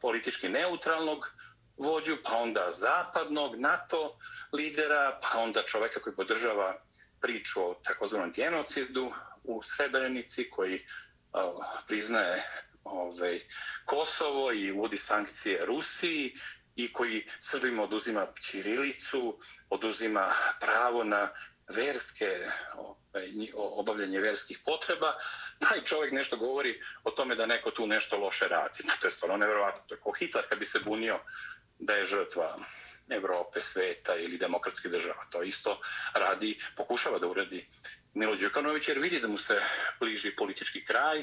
Speaker 2: politički neutralnog vođu, pa onda zapadnog NATO lidera, pa onda čoveka koji podržava priču o takozvanom genocidu u Srebrenici, koji uh, priznaje ovaj, Kosovo i uvodi sankcije Rusiji i koji Srbima oduzima Čirilicu, oduzima pravo na verske ovaj, obavljanje verskih potreba, taj čovjek nešto govori o tome da neko tu nešto loše radi. To je stvarno nevjerovatno. To je ko Hitler kad bi se bunio da je žrtva Evrope, sveta ili demokratske država. To isto radi, pokušava da uradi Milo Đukanović jer vidi da mu se bliži politički kraj,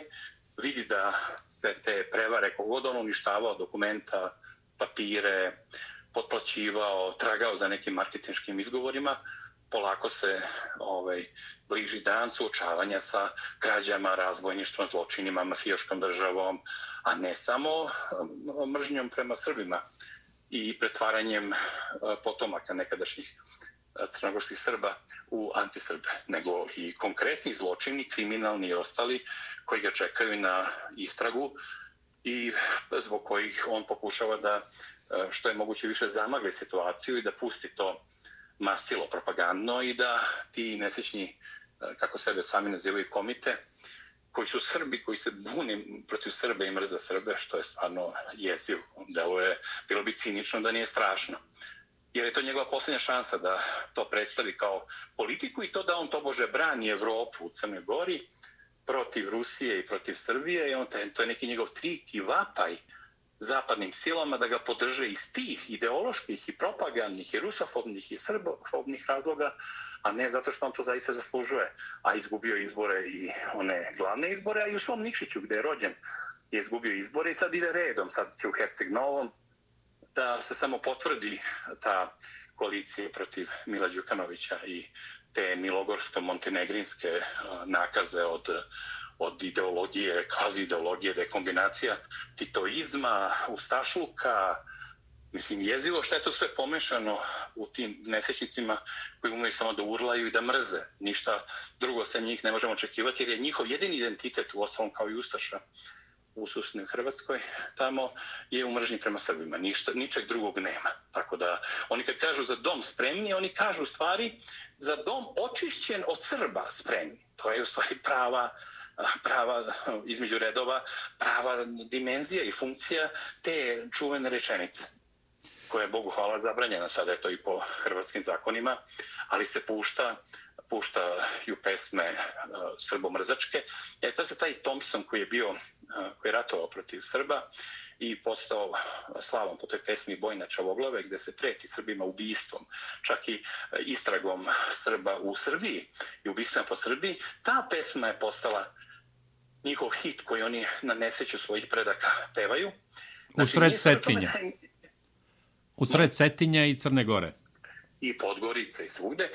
Speaker 2: vidi da se te prevare kogod on uništavao dokumenta, papire, potplaćivao, tragao za nekim marketinškim izgovorima, polako se ovaj, bliži dan suočavanja sa krađama, razvojništvom, zločinima, mafijoškom državom, a ne samo um, mržnjom prema Srbima i pretvaranjem e, potomaka nekadašnjih e, crnogorskih Srba u antisrbe, nego i konkretni zločini, kriminalni i ostali, koji ga čekaju na istragu i zbog kojih on pokušava da e, što je moguće više zamagli situaciju i da pusti to mastilo propagandno i da ti nesečni, kako sebe sami nazivaju komite, koji su Srbi, koji se bune protiv Srbe i mrze Srbe, što je stvarno jeziv. Delo je, bilo bi cinično da nije strašno. Jer je to njegova posljednja šansa da to predstavi kao politiku i to da on to bože brani Evropu u Crnoj Gori protiv Rusije i protiv Srbije i on to je neki njegov trik i vapaj zapadnim silama da ga podrže iz tih ideoloških i propagandnih i rusofobnih i srbofobnih razloga, a ne zato što on to zaista zaslužuje, a izgubio izbore i one glavne izbore, a i u svom Nikšiću gde je rođen je izgubio izbore i sad ide redom, sad će u Herceg Novom da se samo potvrdi ta koalicija protiv Mila Đukanovića i te milogorsko-montenegrinske nakaze od od ideologije, kvazi ideologije, da kombinacija titoizma, ustašluka, mislim, jezivo što je to sve pomešano u tim nesečnicima koji umeju samo da urlaju i da mrze. Ništa drugo se njih ne možemo očekivati, jer je njihov jedini identitet, u ostalom kao i Ustaša, u susjednoj Hrvatskoj, tamo je u mržnji prema Srbima. Ništa, ničeg drugog nema. Tako da, oni kad kažu za dom spremni, oni kažu u stvari za dom očišćen od Srba spremni. To je u stvari prava prava između redova, prava dimenzija i funkcija te čuvene rečenice koja je Bogu hvala zabranjena, sada je to i po hrvatskim zakonima, ali se pušta puštaju pesme uh, srbomrzačke. E, to se taj Thompson koji je bio, uh, koji je ratovao protiv Srba i postao slavom po toj pesmi Bojna Čavoglave gde se preti Srbima ubistvom, čak i istragom Srba u Srbiji i ubistvima po Srbiji. Ta pesma je postala njihov hit koji oni na neseću svojih predaka pevaju.
Speaker 1: Znači, u sred Cetinja. U sred Cetinja i Crne Gore.
Speaker 2: I Podgorice i svugde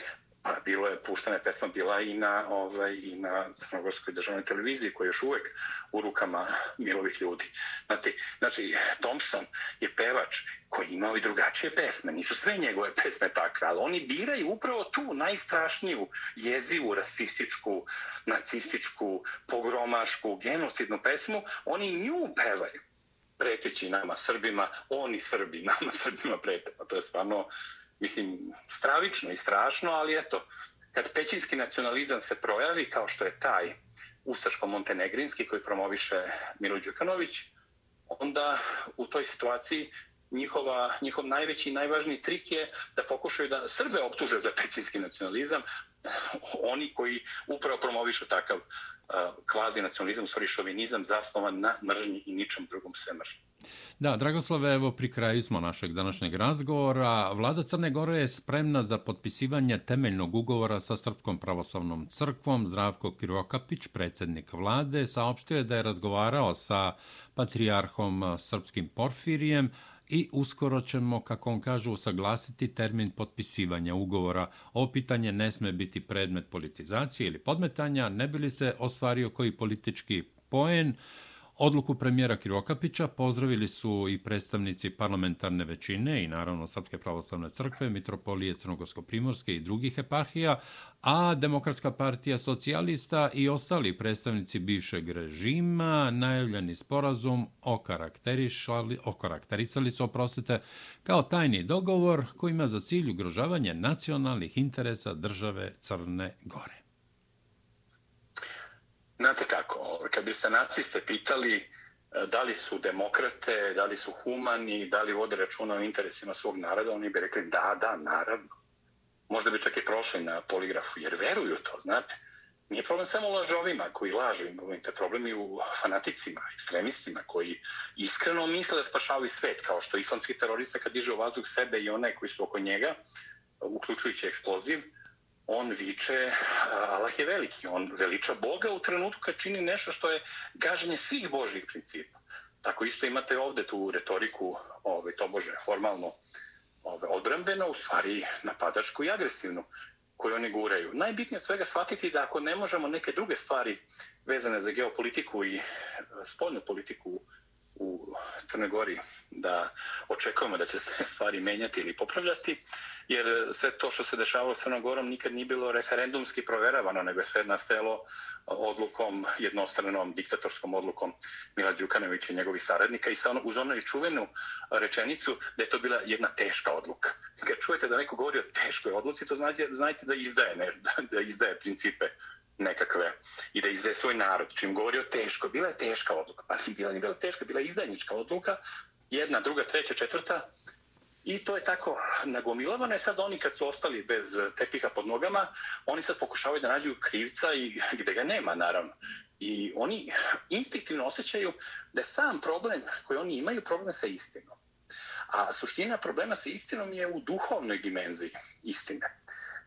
Speaker 2: bilo je puštena pesma bila i na ovaj i na crnogorskoj državnoj televiziji koja je još uvek u rukama milovih ljudi. Znate, znači Thompson je pevač koji ima i drugačije pesme, nisu sve njegove pesme takve, ali oni biraju upravo tu najstrašniju jezivu, rasističku, nacističku, pogromašku, genocidnu pesmu, oni nju pevaju preteći nama Srbima, oni Srbi, nama Srbima prete. Pa to je stvarno, mislim, stravično i strašno, ali eto, kad pećinski nacionalizam se projavi, kao što je taj ustaško-montenegrinski koji promoviše Milo Đukanović, onda u toj situaciji njihova, njihov najveći i najvažniji trik je da pokušaju da Srbe optuže za pećinski nacionalizam, oni koji upravo promovišu takav uh, kvazi nacionalizam, stvari šovinizam, zasnovan na mržnji i ničem drugom sve mržnji.
Speaker 1: Da, Dragoslave, evo pri kraju smo našeg današnjeg razgovora. Vlada Crne Gore je spremna za potpisivanje temeljnog ugovora sa Srpskom pravoslavnom crkvom. Zdravko Kirokapić, predsjednik vlade, saopštio je da je razgovarao sa patrijarhom uh, srpskim Porfirijem, i uskoro ćemo, kako on kaže, usaglasiti termin potpisivanja ugovora. Ovo pitanje ne sme biti predmet politizacije ili podmetanja, ne bi li se ostvario koji politički poen. Odluku premijera Kirokapića pozdravili su i predstavnici parlamentarne većine i naravno Srpske pravoslavne crkve, Mitropolije Crnogorsko-Primorske i drugih eparhija, a Demokratska partija socijalista i ostali predstavnici bivšeg režima najavljeni sporazum okarakterisali, okarakterisali su, oprostite, kao tajni dogovor koji ima za cilj ugrožavanje nacionalnih interesa države Crne Gore.
Speaker 2: Znate kako, ovaj, kad biste naciste pitali eh, da li su demokrate, da li su humani, da li vode računa o interesima svog naroda, oni bi rekli da, da, naravno. Možda bi čak i prošli na poligrafu, jer veruju to, znate. Nije problem samo u lažovima koji lažu, imate problem je u fanaticima, ekstremistima koji iskreno misle da spašavaju svet, kao što islamski terorista kad diže u vazduh sebe i one koji su oko njega, uključujući eksploziv, on viče Allah je veliki, on veliča Boga u trenutku kad čini nešto što je gaženje svih božih principa. Tako isto imate ovde tu retoriku, ove, to bože, formalno ove, odbrambeno, u stvari napadačku i agresivnu koju oni guraju. Najbitnije svega shvatiti da ako ne možemo neke druge stvari vezane za geopolitiku i e, spoljnu politiku u Crnoj Gori da očekujemo da će se stvari menjati ili popravljati, jer sve to što se dešavalo s Crnom Gorom nikad nije bilo referendumski proveravano, nego je sve nastelo odlukom, jednostranom diktatorskom odlukom Mila Đukanovića i njegovih saradnika i sa ono, uz ono i čuvenu rečenicu da je to bila jedna teška odluka. Kad čujete da neko govori o teškoj odluci, to znači, znajte da izdaje, ne, da izdaje principe nekakve i da izdaje svoj narod. Čim govori o teško, bila je teška odluka, pa bila nije bila teška, bila je izdajnička odluka, jedna, druga, treća, četvrta, I to je tako nagomilovano. I sad oni kad su ostali bez tepiha pod nogama, oni sad pokušavaju da nađu krivca i gde ga nema, naravno. I oni instinktivno osjećaju da je sam problem koji oni imaju problem sa istinom. A suština problema sa istinom je u duhovnoj dimenziji istine.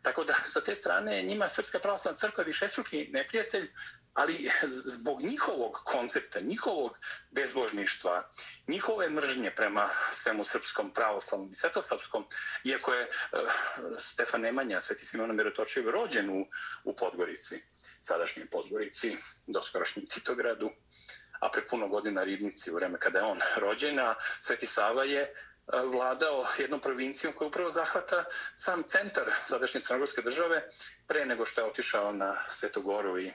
Speaker 2: Tako da, sa te strane, njima Srpska pravoslavna crkva je višestruki neprijatelj, ali zbog njihovog koncepta, njihovog bezbožništva, njihove mržnje prema svemu srpskom pravoslavnom i svetosavskom, iako je uh, Stefan Nemanja, Sveti Simona Mirotočev, rođen u, u Podgorici, sadašnjoj Podgorici, doskorašnjem Titogradu, a pre puno godina Ribnici, u vreme kada je on rođen, a Sveti Sava je E, vladao jednom provincijom koja upravo zahvata sam centar sadašnje crnogorske države pre nego što je otišao na Svetogoru i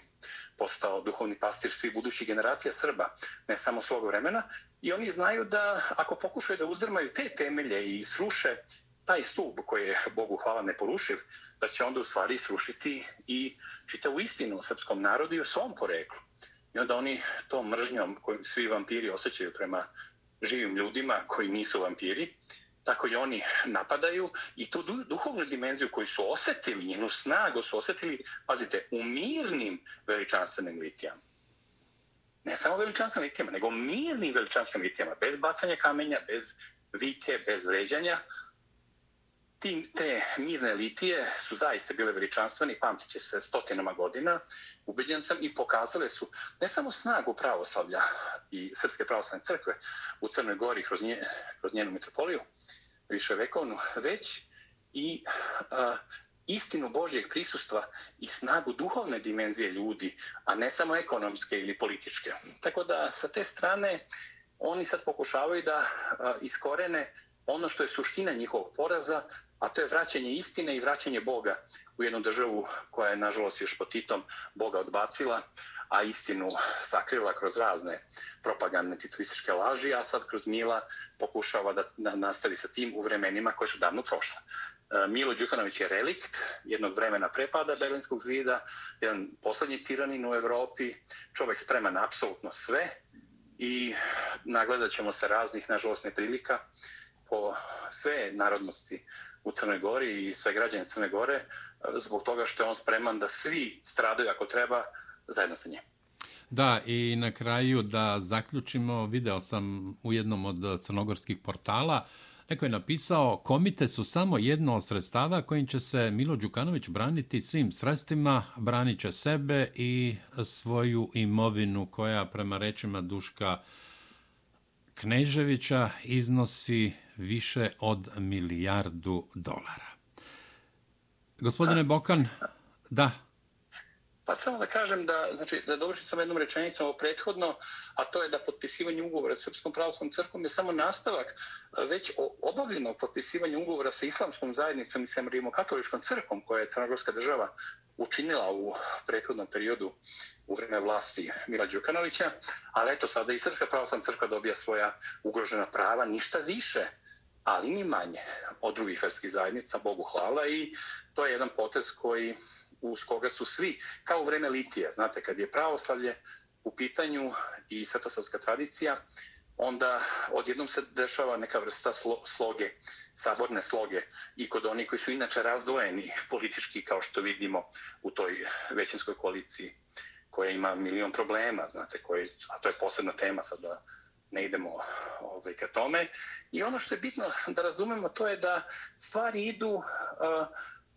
Speaker 2: postao duhovni pastir svih budućih generacija Srba, ne samo svog vremena. I oni znaju da ako pokušaju da uzdrmaju te temelje i sruše taj stup koji je Bogu hvala neporušiv, da će onda u stvari srušiti i čitavu istinu o srpskom narodu i o svom poreklu. I onda oni to mržnjom koju svi vampiri osjećaju prema živim ljudima koji nisu vampiri, tako i oni napadaju i tu duhovnu dimenziju koju su osjetili, njenu snagu su osjetili, pazite, u mirnim veličanstvenim litijama. Ne samo veličanstvenim litijama, nego mirnim veličanstvenim litijama, bez bacanja kamenja, bez vike, bez vređanja, Ti, te mirne litije su zaista bile veličanstvene i pamtit će se stotinama godina, ubeđen sam, i pokazale su ne samo snagu pravoslavlja i Srpske pravoslavne crkve u Crnoj Gori kroz, nje, kroz njenu metropoliju, više vekovnu, već i a, istinu Božjeg prisustva i snagu duhovne dimenzije ljudi, a ne samo ekonomske ili političke. Tako da sa te strane oni sad pokušavaju da a, iskorene ono što je suština njihovog poraza, a to je vraćanje istine i vraćanje Boga u jednu državu koja je, nažalost, još po Titom Boga odbacila, a istinu sakrila kroz razne propagandne tituističke laži, a sad kroz Mila pokušava da, nastavi sa tim u vremenima koje su davno prošle. Milo Đukanović je relikt jednog vremena prepada Berlinskog zida, jedan poslednji tiranin u Evropi, čovek spreman na apsolutno sve i nagledat ćemo se raznih, nažalost, neprilika, po sve narodnosti u Crnoj Gori i sve građane Crne Gore e, zbog toga što je on spreman da svi stradaju ako treba zajedno sa njim.
Speaker 1: Da, i na kraju da zaključimo, video sam u jednom od crnogorskih portala, neko je napisao, komite su samo jedno od sredstava kojim će se Milo Đukanović braniti svim sredstvima, branit će sebe i svoju imovinu koja prema rečima Duška Kneževića iznosi više od milijardu dolara. Gospodine Bokan, da.
Speaker 2: Pa samo da kažem da, znači, da dovršim sam jednom rečenicom ovo prethodno, a to je da potpisivanje ugovora s Srpskom pravoslavnom crkvom je samo nastavak eh, već obavljenog potpisivanja ugovora sa islamskom zajednicom i sa rimokatoličkom crkvom koja je Crnogorska država učinila u prethodnom periodu u vreme vlasti Mila Đukanovića, ali eto sada i Srpska pravoslavna crkva dobija svoja ugrožena prava, ništa više ali ni manje od drugih verskih zajednica, Bogu hvala, i to je jedan potez koji, uz koga su svi, kao u vreme Litije, znate, kad je pravoslavlje u pitanju i svetosavska tradicija, onda odjednom se dešava neka vrsta sloge, saborne sloge i kod onih koji su inače razdvojeni politički, kao što vidimo u toj većinskoj koaliciji koja ima milion problema, znate, koji, a to je posebna tema sad da ne idemo ovaj, ka tome. I ono što je bitno da razumemo to je da stvari idu uh,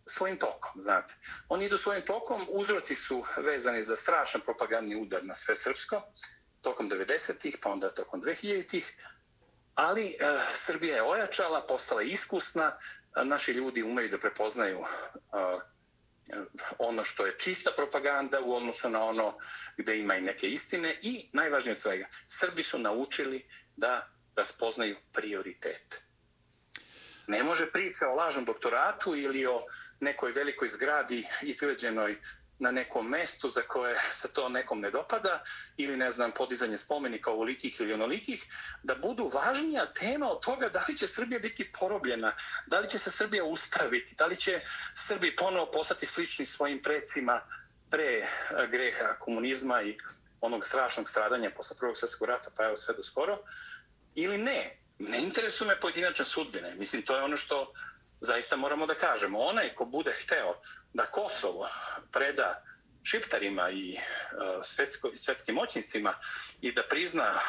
Speaker 2: svojim tokom, znate. Oni idu svojim tokom, uzroci su vezani za strašan propagandni udar na sve srpsko, tokom 90-ih, pa onda tokom 2000-ih, ali e, Srbija je ojačala, postala iskusna, naši ljudi umeju da prepoznaju e, ono što je čista propaganda u odnosu na ono gde ima i neke istine i najvažnije od svega, Srbi su naučili da raspoznaju prioritet. Ne može priča o lažnom doktoratu ili o nekoj velikoj zgradi izgrađenoj na nekom mestu za koje se to nekom ne dopada ili ne znam podizanje spomenika ovolikih ili onolikih da budu važnija tema od toga da li će Srbija biti porobljena, da li će se Srbija uspraviti, da li će Srbi ponovo postati slični svojim precima pre eh, greha komunizma i onog strašnog stradanja posle prvog svjetskog rata pa evo sve do skoro ili ne. Ne interesuje me pojedinačne sudbine. Mislim, to je ono što zaista moramo da kažemo, onaj ko bude hteo da Kosovo preda šiptarima i e, svetsko, svetskim moćnicima i da prizna e,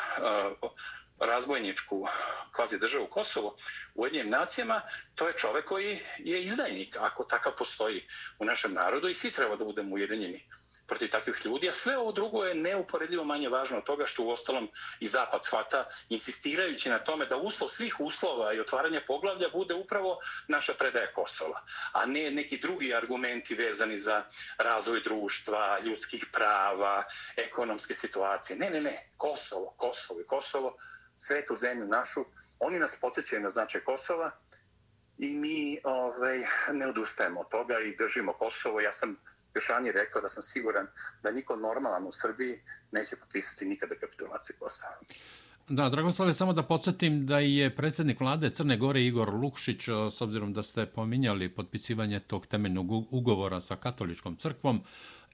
Speaker 2: razbojničku kvazi državu Kosovo u jednim nacijama, to je čovek koji je izdajnik, ako takav postoji u našem narodu i svi treba da budemo ujedinjeni protiv takvih ljudi, a sve ovo drugo je neuporedivo manje važno od toga što u ostalom i Zapad shvata, insistirajući na tome da uslov svih uslova i otvaranja poglavlja bude upravo naša predaja Kosova, a ne neki drugi argumenti vezani za razvoj društva, ljudskih prava, ekonomske situacije. Ne, ne, ne, Kosovo, Kosovo i Kosovo, svetu zemlju našu, oni nas podsjećaju na značaj Kosova, i mi ovaj, ne odustajemo od toga i držimo Kosovo. Ja sam još ranije rekao da sam siguran da niko normalan u Srbiji neće potpisati nikada kapitulaciju Kosova.
Speaker 1: Da, Dragoslave, samo da podsjetim da je predsjednik vlade Crne Gore Igor Lukšić, s obzirom da ste pominjali potpisivanje tog temeljnog ugovora sa katoličkom crkvom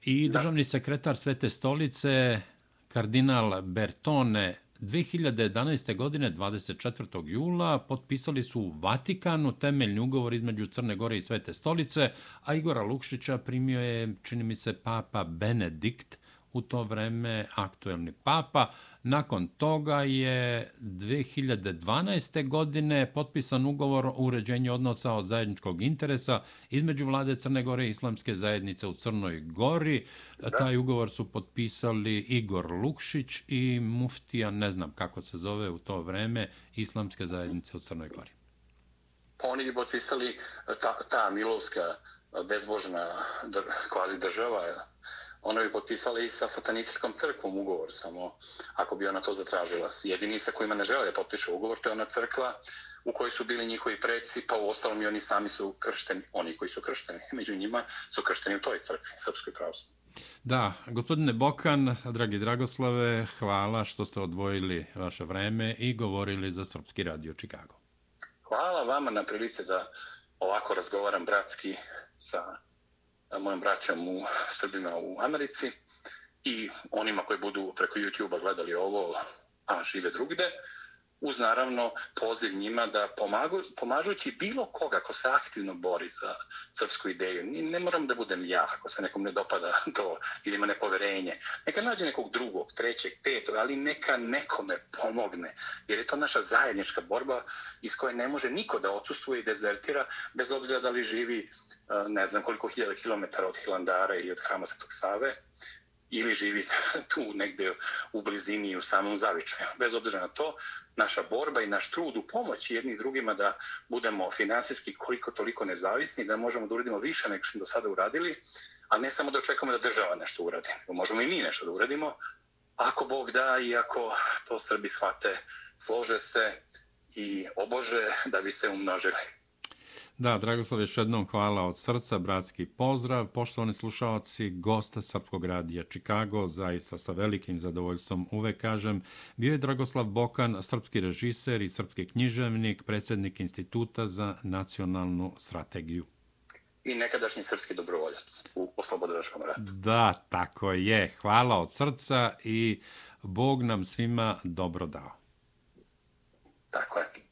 Speaker 1: i državni sekretar Svete stolice kardinal Bertone 2011. godine 24. jula potpisali su u Vatikanu temeljni ugovor između Crne Gore i Svete stolice, a Igora Lukšića primio je, čini mi se, papa Benedikt, u to vreme aktuelni papa. Nakon toga je 2012. godine potpisan ugovor o uređenju odnosa od zajedničkog interesa između vlade Crne Gore i islamske zajednice u Crnoj Gori. Da. Taj ugovor su potpisali Igor Lukšić i muftija, ne znam kako se zove u to vreme, islamske zajednice u Crnoj Gori.
Speaker 2: Pa oni bi potpisali ta, ta milovska bezbožna kvazi država, ona bi potpisala i sa satanističkom crkvom ugovor, samo ako bi ona to zatražila. Jedini sa kojima ne žele da potpišu ugovor, to je ona crkva u kojoj su bili njihovi predsi, pa u ostalom i oni sami su kršteni, oni koji su kršteni. Među njima su kršteni u toj crkvi, Srpskoj pravostnoj.
Speaker 1: Da, gospodine Bokan, dragi Dragoslave, hvala što ste odvojili vaše vreme i govorili za Srpski radio Čikago.
Speaker 2: Hvala vama na prilici da ovako razgovaram bratski sa mojim braćom u Srbima u Americi i onima koji budu preko YouTube-a gledali ovo, a žive drugde, uz naravno poziv njima da pomagu, pomažući bilo koga ko se aktivno bori za srpsku ideju. Ne moram da budem ja ako se nekom ne dopada to ili ima nepoverenje. Neka nađe nekog drugog, trećeg, petog, ali neka nekome pomogne. Jer je to naša zajednička borba iz koje ne može niko da odsustuje i dezertira bez obzira da li živi eh, ne znam koliko hiljada kilometara od Hilandara ili od Hrama Svetog Save ili živi tu negde u blizini u samom zavičaju. Bez obzira na to, naša borba i naš trud u pomoći jedni drugima da budemo finansijski koliko toliko nezavisni, da možemo da uradimo više nego što do sada uradili, a ne samo da očekamo da država nešto uradi. Možemo i mi nešto da uradimo, ako Bog da i ako to Srbi shvate, slože se i obože da bi se umnožili.
Speaker 1: Da, Dragoslav, još jednom hvala od srca, bratski pozdrav. Poštovani slušalci, gosta Srpskog radija Čikago, zaista sa velikim zadovoljstvom uvek kažem, bio je Dragoslav Bokan, srpski režiser i srpski književnik, predsjednik Instituta za nacionalnu strategiju.
Speaker 2: I nekadašnji srpski dobrovoljac u Oslobodovačkom ratu.
Speaker 1: Da, tako je. Hvala od srca i Bog nam svima dobro dao.
Speaker 2: Tako je.